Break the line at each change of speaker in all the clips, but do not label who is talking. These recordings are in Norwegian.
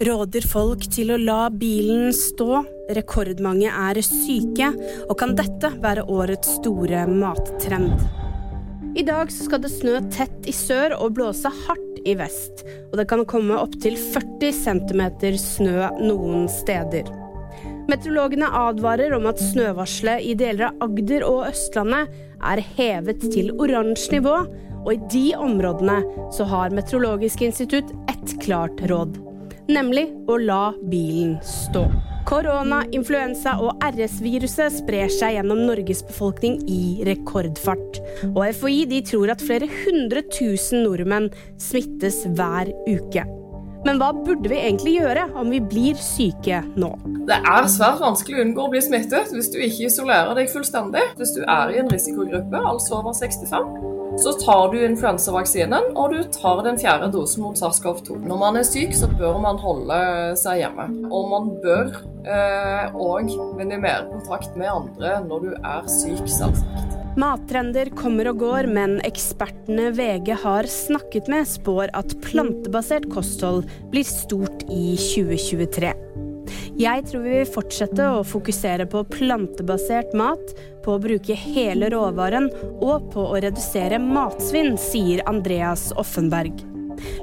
råder folk til å la bilen stå. Rekordmange er syke, og kan dette være årets store mattrend? I dag skal det snø tett i sør og blåse hardt i vest, og det kan komme opptil 40 cm snø noen steder. Meteorologene advarer om at snøvarselet i deler av Agder og Østlandet er hevet til oransje nivå, og i de områdene så har Meteorologisk institutt ett klart råd nemlig å la bilen stå. Korona, influensa og RS-viruset sprer seg gjennom Norges befolkning i rekordfart. Og FHI tror at flere hundre tusen nordmenn smittes hver uke. Men hva burde vi egentlig gjøre om vi blir syke nå?
Det er svært vanskelig å unngå å bli smittet hvis du ikke isolerer deg fullstendig. Hvis du er i en risikogruppe, altså over 65, så tar du influensavaksinen, og du tar den fjerde dosen mot SARS-CoV-2. Når man er syk, så bør man holde seg hjemme. Og man bør òg eh, minimere kontakt med andre når du er syk, selvsagt.
Mattrender kommer og går, men ekspertene VG har snakket med, spår at plantebasert kosthold blir stort i 2023. Jeg tror vi vil fortsette å fokusere på plantebasert mat, på å bruke hele råvaren og på å redusere matsvinn, sier Andreas Offenberg.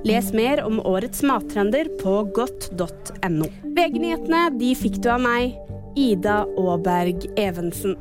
Les mer om årets mattrender på godt.no. VG-nyhetene fikk du av meg, Ida Aaberg Evensen.